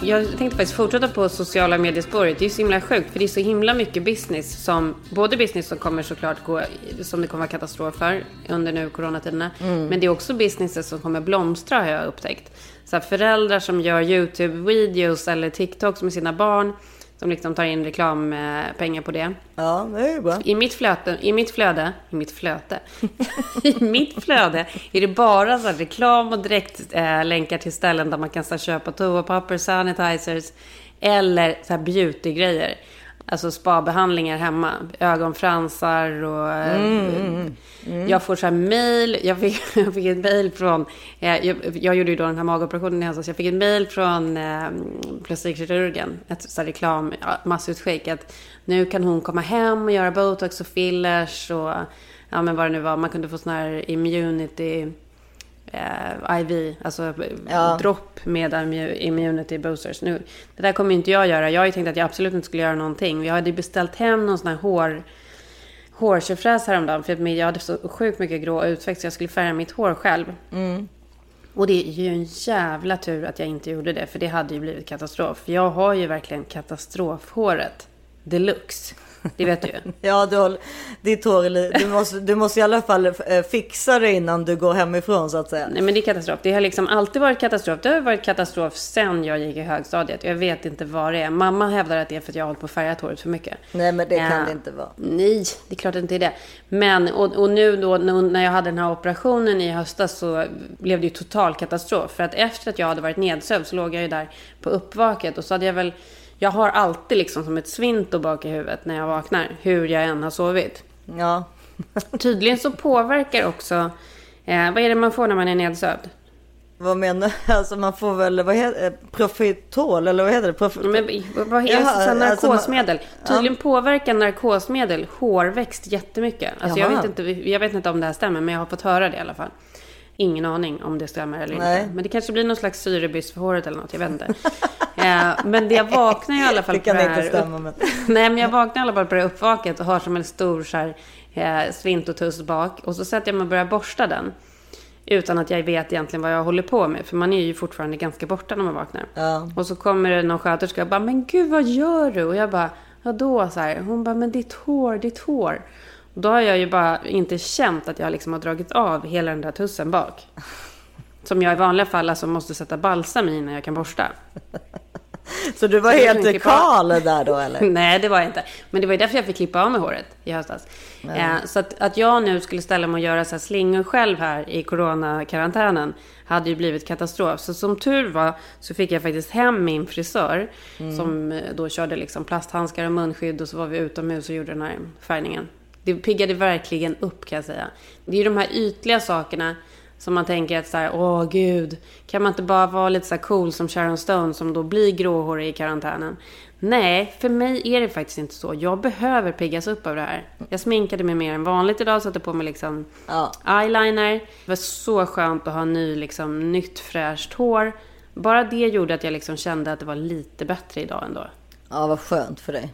Jag tänkte faktiskt fortsätta på sociala mediespåret. Det är så himla sjukt, för det är så himla mycket business som... Både business som kommer såklart gå... Som det kommer vara katastrof för under nu coronatiderna. Men det är också businesses som kommer blomstra har jag upptäckt. Så föräldrar som gör YouTube-videos eller TikToks med sina barn. Som liksom tar in reklampengar på det. Ja, det är bra. I mitt flöde, i mitt flöde, i mitt flöde, i mitt flöde är det bara så reklam och direkt eh, länkar till ställen där man kan så här, köpa toapapper, sanitizers eller så här beautygrejer. Alltså spabehandlingar hemma, ögonfransar och... eh, Jag får så här mail, jag fick, jag fick ett mail från... Eh, jag, jag gjorde ju då den här magoperationen i höstas. Jag fick ett mail från eh, plastikkirurgen, ett så här reklam, massutskick. Att nu kan hon komma hem och göra botox och fillers och ja men vad det nu var. Man kunde få sån här immunity eh, IV, alltså Ja. dropp med immu- immunity boosters. Nu, det där kommer inte jag göra. Jag har ju tänkt att jag absolut inte skulle göra någonting. Jag hade beställt hem någon sån här hår hårtjurfräs häromdagen för att jag hade så sjukt mycket grå utväxt så jag skulle färga mitt hår själv. Och det är ju en jävla tur att jag inte gjorde det för det hade ju blivit katastrof. Jag har ju verkligen katastrofhåret deluxe. Det vet du ju. Ja, du håller, ditt hår du måste, du måste i alla fall eh, fixa det innan du går hemifrån så att säga. Nej men det är katastrof. Det har liksom alltid varit katastrof. Det har varit katastrof sen jag gick i högstadiet. Jag vet inte vad det är. Mamma hävdar att det är för att jag har hållit på och färgat håret för mycket. Nej, men det kan Ja. det inte vara. Nej, det är klart det inte är det. Men, och, och nu då när jag hade den här operationen i höstas så blev det ju total katastrof. För att efter att jag hade varit nedsövd så låg jag ju där på uppvaket och så hade jag väl... Jag har alltid liksom som ett svinto bak i huvudet när jag vaknar, hur jag än har sovit. Ja, Tydligen så påverkar också... Eh, vad är det man får när man är nedsövd? vad menar du? Alltså man får väl, vad heter det? Profitol eller vad heter det? Prof- Men vad heter Jaha, alltså man- narkosmedel. Tydligen påverkar narkosmedel hårväxt jättemycket. Alltså jag, vet inte, jag vet inte om det här stämmer, men jag har fått höra det i alla fall. Ingen aning om det stämmer eller Nej. inte. Men det kanske blir någon slags syrebrist för håret eller något, jag vet inte. eh, men det jag vaknar i alla fall det kan på inte här stämma men. Nej, men jag vaknar i alla fall på det här uppvaket och har som en stor så här, eh, svintotuss bak. Och så sätter jag mig och börjar borsta den. Utan att jag vet egentligen vad jag håller på med. För man är ju fortfarande ganska borta när man vaknar. Ja. Och så kommer det någon sköterska och bara, men gud vad gör du? Och jag bara, ja då så här. Hon bara, men ditt hår, ditt hår. Då har jag ju bara inte känt att jag liksom har dragit av hela den där tussen bak. Som jag i vanliga fall alltså måste sätta balsam i innan jag kan borsta. Så du var Så helt kal där då eller? Nej, det var jag inte. Men det var ju därför jag fick klippa av mig håret i höstas. Eh, så att, att jag nu skulle ställa mig och göra så här slingor själv här i coronakarantänen hade ju blivit katastrof. Så som tur var så fick jag faktiskt hem min frisör som eh, då körde liksom plasthandskar och munskydd och så var vi utomhus och gjorde den här färgningen. Det piggade verkligen upp kan jag säga. Det är ju de här ytliga sakerna som man tänker att så här, åh gud, kan man inte bara vara lite så här cool som Sharon Stone som då blir gråhårig i karantänen? Nej, för mig är det faktiskt inte så. Jag behöver piggas upp av det här. Jag sminkade mig mer än vanligt idag, satte på mig liksom Ja. eyeliner. Det var så skönt att ha ny, liksom, nytt fräscht hår. Bara det gjorde att jag liksom kände att det var lite bättre idag ändå. Ja, vad skönt för dig.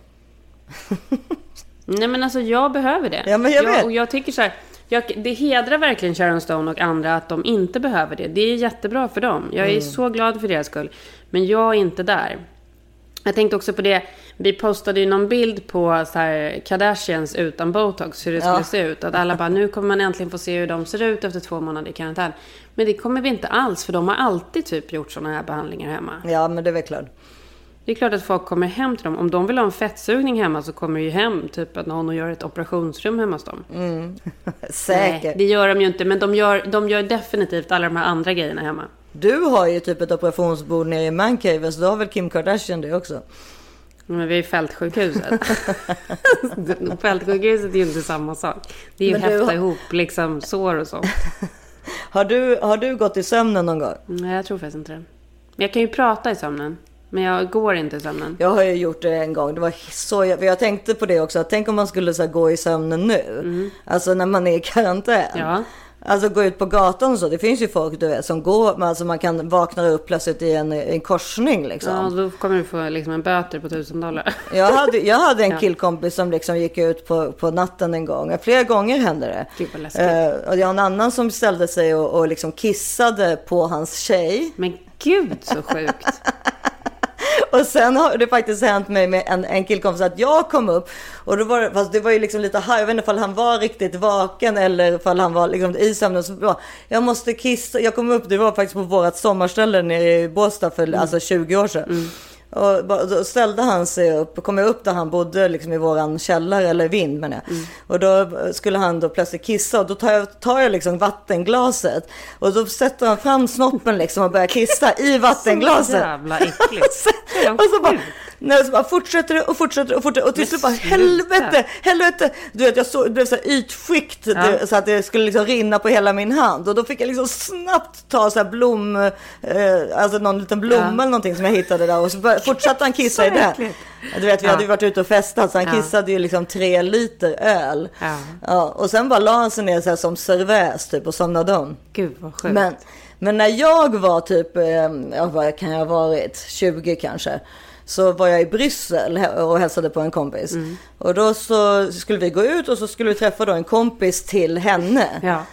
Nej men alltså jag behöver det. Ja, men jag vet. och jag tycker så här, jag, det hedrar verkligen Sharon Stone och andra att de inte behöver det. Det är jättebra för dem. Jag Mm. är så glad för deras skull. Men jag är inte där. Jag tänkte också på det, vi postade ju någon bild på så här Kardashians utan botox, hur det skulle Ja. se ut. Att alla bara, nu kommer man äntligen få se hur de ser ut efter två månader i karantän. Men det kommer vi inte alls, för de har alltid typ gjort sådana här behandlingar hemma. Ja, men det är väl klart. Det är klart att folk kommer hem till dem. Om de vill ha en fettsugning hemma så kommer det ju hem typ att någon gör ett operationsrum hemma hos dem. Säkert. Nej, det gör de ju inte. Men de gör, de gör definitivt alla de här andra grejerna hemma. Du har ju typ ett operationsbord nere i mancaven så då har väl Kim Kardashian det också? Men vi är i fältsjukhuset. fältsjukhuset är ju inte samma sak. Det är ju att häfta har- ihop liksom sår och sånt. Har du, har du gått i sömnen någon gång? Nej, jag tror faktiskt inte det. Men jag kan ju prata i sömnen. Men jag går inte i sömnen. Jag har ju gjort det en gång. Det var så, jag, jag tänkte på det också. Tänk om man skulle så här, gå i sömnen nu. Alltså när man är i karantän. Ja. Alltså gå ut på gatan och så. Det finns ju folk du vet som går. Alltså man kan vakna upp plötsligt i en, en korsning liksom. Ja, då kommer du få liksom en böter på tusen dollar. Jag hade, jag hade en Ja. killkompis som liksom gick ut på, på natten en gång. Flera gånger hände det. Gud. Eh, och jag har en annan som ställde sig och, och liksom kissade på hans tjej. Men gud så sjukt. Och sen har det faktiskt hänt mig med en, en killkompis att jag kom upp och då var det, fast det var ju liksom lite här, jag vet inte ifall han var riktigt vaken eller ifall han var liksom i sömnen. Så bara, jag måste kissa, jag kom upp, det var faktiskt på vårat sommarställe nere i Båstad för alltså 20 år sedan. Och då ställde han sig upp, kom jag upp där han bodde liksom i våran källare eller vind menar jag. Och då skulle han då plötsligt kissa och då tar jag, tar jag liksom vattenglaset och då sätter han fram snoppen liksom och börjar kissa i vattenglaset. jävla äckligt. och, sen, och så bara, nej, så bara fortsätter det och fortsätter och fortsätter och till slut bara helvete, helvete. Du vet jag såg, det blev så här ytskikt Ja. det, så att det skulle liksom rinna på hela min hand och då fick jag liksom snabbt ta så här blom, eh, alltså någon liten blomma Ja. eller någonting som jag hittade där och så fortsatte han kissa i det. Du vet vi Ja. hade ju varit ute och festat så han kissade ju liksom tre liter öl. Ja. Och sen bara la han sig ner så här som serväs typ och somnade om. Gud vad sjukt. Men, men när jag var typ, eh, ja, vad kan jag ha varit, 20 kanske. Så var jag i Bryssel och hälsade på en kompis. Mm. Och då så skulle vi gå ut och så skulle vi träffa då en kompis till henne. Ja.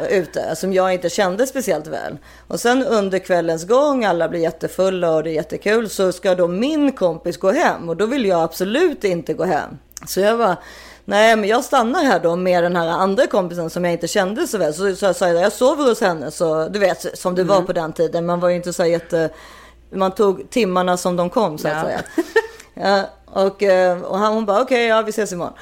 eh, Ute, som jag inte kände speciellt väl. Och sen under kvällens gång, alla blir jättefulla och det är jättekul. Så ska då min kompis gå hem. Och då vill jag absolut inte gå hem. Så jag var Nej, men jag stannar här då med den här andra kompisen som jag inte kände så väl. Så, så jag sa jag, jag sover hos henne. Så du vet som det var på den tiden. Man var ju inte så jätte... Man tog timmarna som de kom så att säga. Ja, och, eh, och han, hon bara okej, ja vi ses imorgon.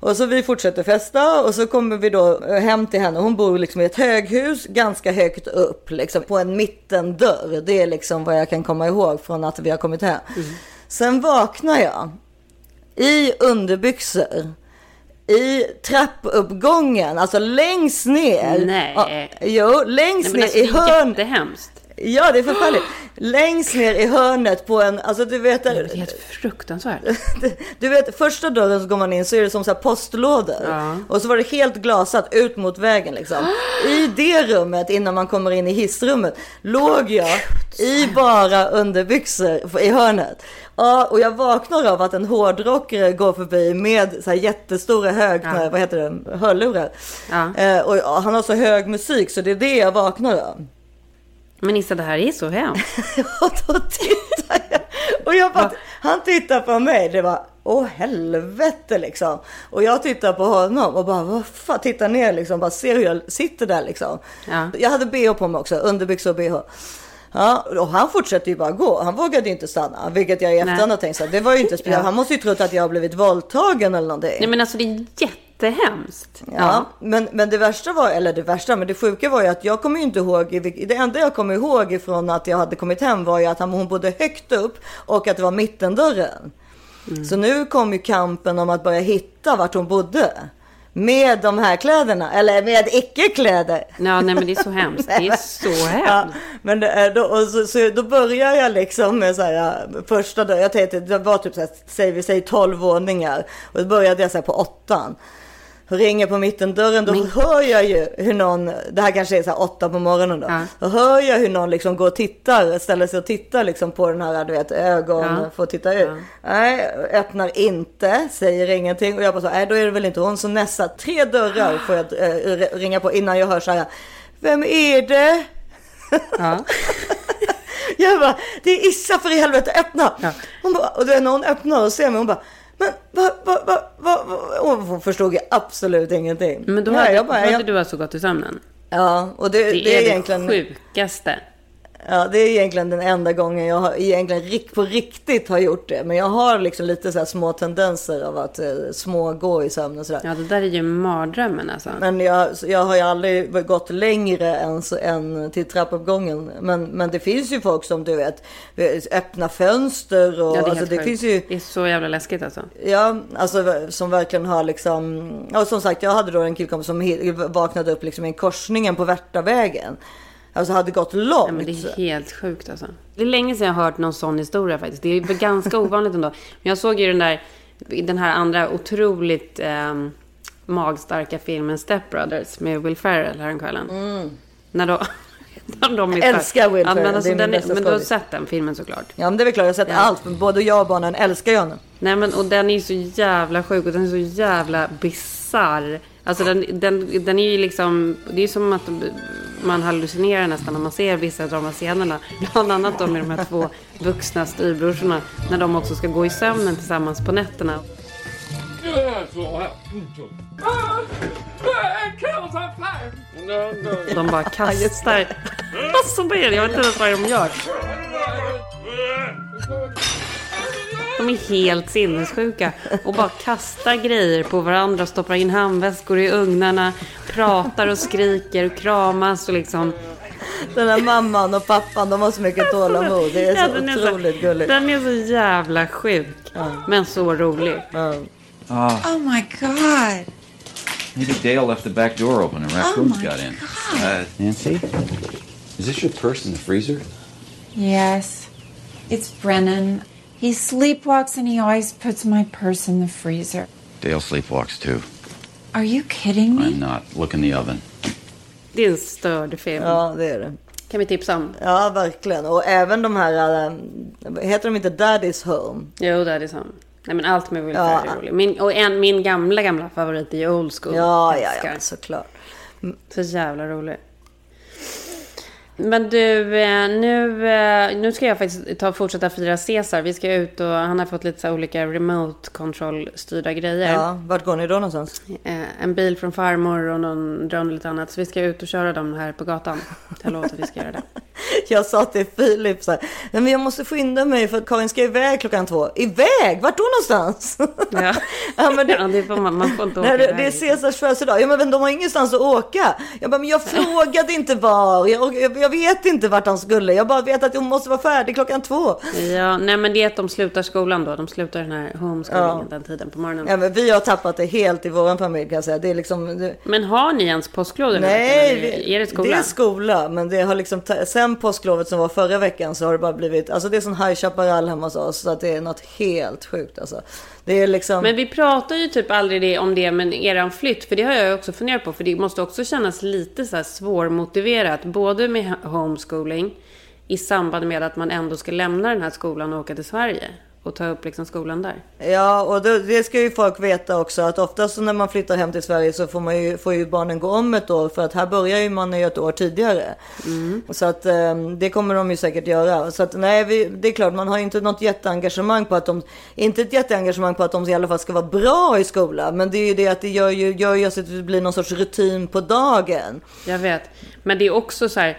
Och så vi fortsätter festa och så kommer vi då eh, hem till henne. Hon bor liksom i ett höghus ganska högt upp, liksom på en mittendörr. Det är liksom vad jag kan komma ihåg från att vi har kommit hem. Sen vaknar jag i underbyxor i trappuppgången, alltså längst ner. Nej. Ja, jo, längst Nej, ner alltså, i det är hörn. jättehemskt. Ja, det är förfärligt. Längst ner i hörnet på en, alltså du vet, Det är helt fruktansvärt. du vet första dörren så går man in så är det som så postlådor. Ja. Och så var det helt glasat ut mot vägen liksom. I det rummet innan man kommer in i hissrummet låg jag i bara underbyxor i hörnet. Ja, och jag vaknar av att en hårdrockare går förbi med så jättestora hög, Ja. vad heter det, hörlurar. Ja. Eh, och han har så hög musik så det är det jag vaknar av. Men Issa, det här är så hemskt. Och då tittar jag. Och jag bara, han tittar på mig. Det var, åh helvete liksom. Och jag tittar på honom och bara, vad fan, tittar ner liksom. Bara ser hur jag sitter där liksom. Ja. Jag hade bh på mig också, underbyxor och bh. Ja, och han fortsätter ju bara gå. Han vågade ju inte stanna. Vilket jag i efterhand har tänkt så här, det var ju inte speciellt. Han måste ju trott att jag har blivit våldtagen eller någonting. Nej men alltså det är jättehemskt. Ja, men, men det värsta var, eller det värsta, men det sjuka var ju att jag kommer inte ihåg, det enda jag kommer ihåg ifrån att jag hade kommit hem var ju att han, hon bodde högt upp och att det var mittendörren. Så nu kom ju kampen om att börja hitta vart hon bodde. Med de här kläderna, eller med icke-kläder. Ja, nej men det är så hemskt. Det är så Ja, hemskt. men det, är då, så, så då börjar jag liksom med så här, ja, första dörren, jag tänkte det var typ så här, säg, vi säger 12 våningar. Och då började jag så här på åttan. Ringer på mittendörren, då hör jag ju hur någon, det här kanske är så här åtta på morgonen då. Ja. Då hör jag hur någon liksom går och tittar, ställer sig och tittar liksom på den här, du vet, ögon, Ja. får titta ut. Nej, öppnar inte, säger ingenting. Och jag bara så, nej då är det väl inte hon. Så nästa, tre dörrar får jag eh, ringa på innan jag hör så här, vem är det? Ja. Jag bara, det är Issa för i helvete, öppna! Ja. Hon bara, och då när hon öppnar och ser mig, hon bara, men vad, vad, vad, vad, vad? Hon förstod ju absolut ingenting. Men då Nej, hade, jag bara, hade jag, du alltså gått i sömnen. Ja, och det, Det, det, är är det egentligen, sjukaste. Ja, det är egentligen den enda gången jag har, egentligen på riktigt har gjort det. Men jag har liksom lite så små tendenser av att eh, smågå i sömn och sådär. Ja, det där är ju mardrömmen alltså. Men jag, jag har ju aldrig gått längre än, än till trappuppgången. Men, men det finns ju folk som du vet, öppna fönster och Ja, det är alltså, det finns ju Det är så jävla läskigt alltså. Ja, alltså som verkligen har liksom... Ja, som sagt, jag hade då en killkompis som vaknade upp liksom i korsningen på Värtavägen. Alltså hade gått långt. Ja, men det är helt sjukt alltså. Det är länge sedan jag har hört någon sån historia faktiskt. Det är ganska ovanligt ändå. Men jag såg ju den där, den här andra otroligt eh, magstarka filmen Step Brothers med Will Ferrell häromkvällen. När då... de är Mm. Älskar Will ja, men, Ferrell, alltså, den, men du har sett den filmen såklart. Ja men det är väl klart, jag har sett Ja. allt. Men både jag och barnen älskar ju honom. Nej men och den är ju så jävla sjuk och den är så jävla bizarr. Alltså den, den, den är ju liksom, det är som att man hallucinerar nästan när man ser vissa av de här scenerna. Bland annat då med de här två vuxna styvbrorsorna. När de också ska gå i sömnen tillsammans på nätterna. De bara kastar. Vad är det? Jag vet inte ens vad de gör. De är helt sinnessjuka och bara kastar grejer på varandra, stoppar in handväskor i ugnarna, pratar och skriker och kramas och liksom. Den här mamman och pappan, de har så mycket tålamod. Det är Ja, så den otroligt gulligt. Den är så jävla sjuk, men så rolig. Oh my god. Maybe Dale left the back door open and raccoons Oh got in. Uh, Nancy, is this your purse in the freezer? Yes. It's Brennan. He sleepwalks and he always puts my purse in the freezer. Dale sleepwalks too. Are you kidding me? I'm not. Look in the oven. Det är en störd film. Ja, det är det. Kan vi tipsa om? Ja, verkligen. Och även de här, äh, heter de inte Daddy's Home? Jo, det som. Nej men allt med Will Ja. Ferrell är roligt. Min, och en, min gamla, gamla favorit är Old School. Ja, ja, ja, såklart. Så jävla rolig. Men du, eh, nu, eh, nu ska jag faktiskt ta fortsätta fira Caesar. Vi ska ut och han har fått lite så olika remote control styrda grejer. Ja, vart går ni då någonstans? Eh, En bil från farmor och någon drönare och lite annat. Så vi ska ut och köra dem här på gatan. Jag lovar att vi ska göra det. Jag sa till Filip så här, "Nej, men jag måste skynda mig för att Karin ska iväg klockan två. Iväg? Vart då någonstans? Ja, Ja, men det- ja, det får man, man får inte åka Nej, det, det är Caesars födelsedag. Ja, men de har ingenstans att åka. Jag bara, men jag frågade inte var. Jag, jag, jag vet inte vart han skulle. Jag bara vet att hon måste vara färdig klockan två. Ja, nej men det är att de slutar skolan då. De slutar den här homeschoolingen den tiden på morgonen. Ja, men vi har tappat det helt i våran familj kan jag säga. Det är liksom... Det, Men har ni ens påsklov nej, vi- är det skola? det är skola. Men det har liksom, sen påsklovet som var förra veckan så har det bara blivit, alltså det är sån High Chaparral hemma hos oss. Så att det är något helt sjukt alltså. Det är liksom... Men vi pratar ju typ aldrig om det med eran flytt. För det har jag också funderat på. För det måste också kännas lite så här svårmotiverat. Både med homeschooling i samband med att man ändå ska lämna den här skolan och åka till Sverige. Och ta upp liksom skolan där. Ja, och det, det ska ju folk veta också att oftast när man flyttar hem till Sverige så får, man ju, får ju barnen gå om ett år för att här börjar ju man ju ett år tidigare. Så att eh, det kommer de ju säkert göra. Så att nej, vi, det är klart man har inte något jätteengagemang på att de, inte ett jätteengagemang på att de i alla fall ska vara bra i skolan. Men det är ju det att det gör ju, gör ju att det blir någon sorts rutin på dagen. Jag vet. Men det är också så här.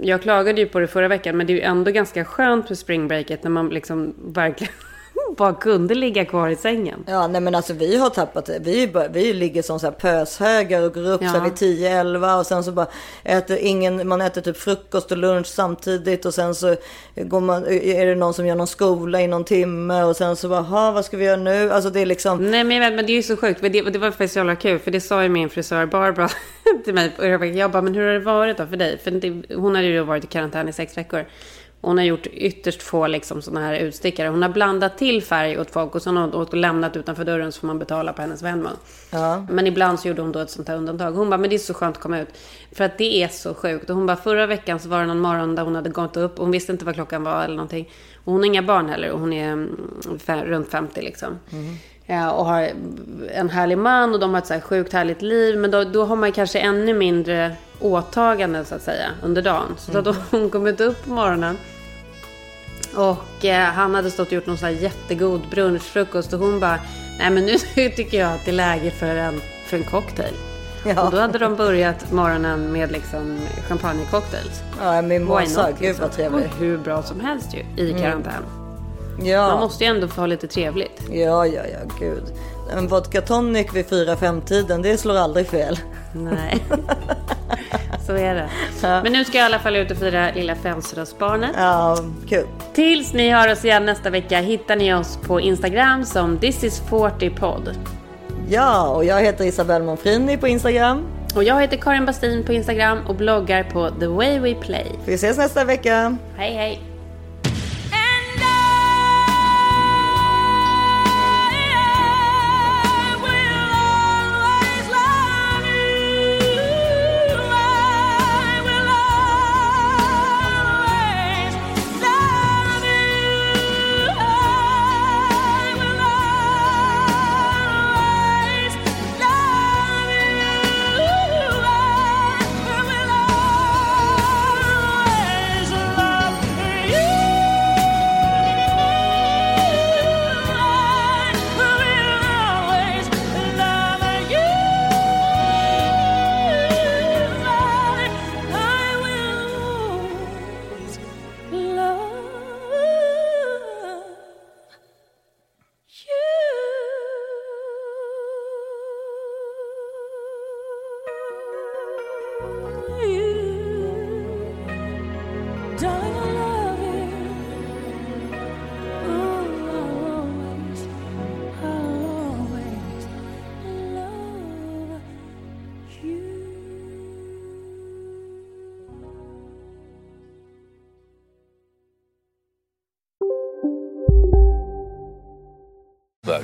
Jag klagade ju på det förra veckan. Men det är ju ändå ganska skönt med springbreaket. När man liksom verkligen bara kunde ligga kvar i sängen. Ja, nej men alltså vi har tappat det. Vi, vi ligger som så här pöshögar och går upp Ja. så vid 10-11 och sen så bara äter ingen, man äter typ frukost och lunch samtidigt och sen så går man, är det någon som gör någon skola i någon timme och sen så bara, "Ha, vad ska vi göra nu? Alltså det är liksom, Nej men men det är ju så sjukt. För det, det var faktiskt så jävla kul. För det sa ju min frisör Barbara till mig. Och jag bara, men hur har det varit då för dig? För det, hon hade ju varit i karantän i sex veckor. Hon har gjort ytterst få liksom, sådana här utstickare. Hon har blandat till färg åt folk och sen har hon lämnat utanför dörren så får man betala på hennes Venmo. ja. Men ibland så gjorde hon då ett sånt här undantag. Hon bara, men det är så skönt att komma ut. För att det är så sjukt. Och hon bara, förra veckan så var det någon morgon där hon hade gått upp. Hon visste inte vad klockan var eller någonting. Och hon har inga barn heller. Och hon är mm, runt 50 liksom. Ja, och har en härlig man och de har ett så här sjukt härligt liv. Men då, då har man kanske ännu mindre åtaganden så att säga under dagen. Så då hade hon kommit upp på morgonen. Och eh, han hade stått och gjort någon sån här jättegod brunchfrukost och hon bara, nej men nu tycker jag att det är läge för en, för en cocktail. Ja. Och då hade de börjat morgonen med liksom champagnecocktails. ja min not, gud liksom. vad trevligt. Och hur bra som helst ju, i karantän. Man Ja, måste ju ändå få ha lite trevligt. ja, ja, ja, gud. En vodka tonic vid 4-5 tiden, det slår aldrig fel. Nej. Så är det. Men nu ska jag i alla fall ut och fira lilla födelsedagsbarnet. Ja, kul. Tills ni hör oss igen nästa vecka hittar ni oss på Instagram som thisis40podd. Ja, och jag heter Isabelle Monfrini på Instagram. Och jag heter Karin Bastin på Instagram och bloggar på The Way We Play. Vi ses nästa vecka. Hej hej!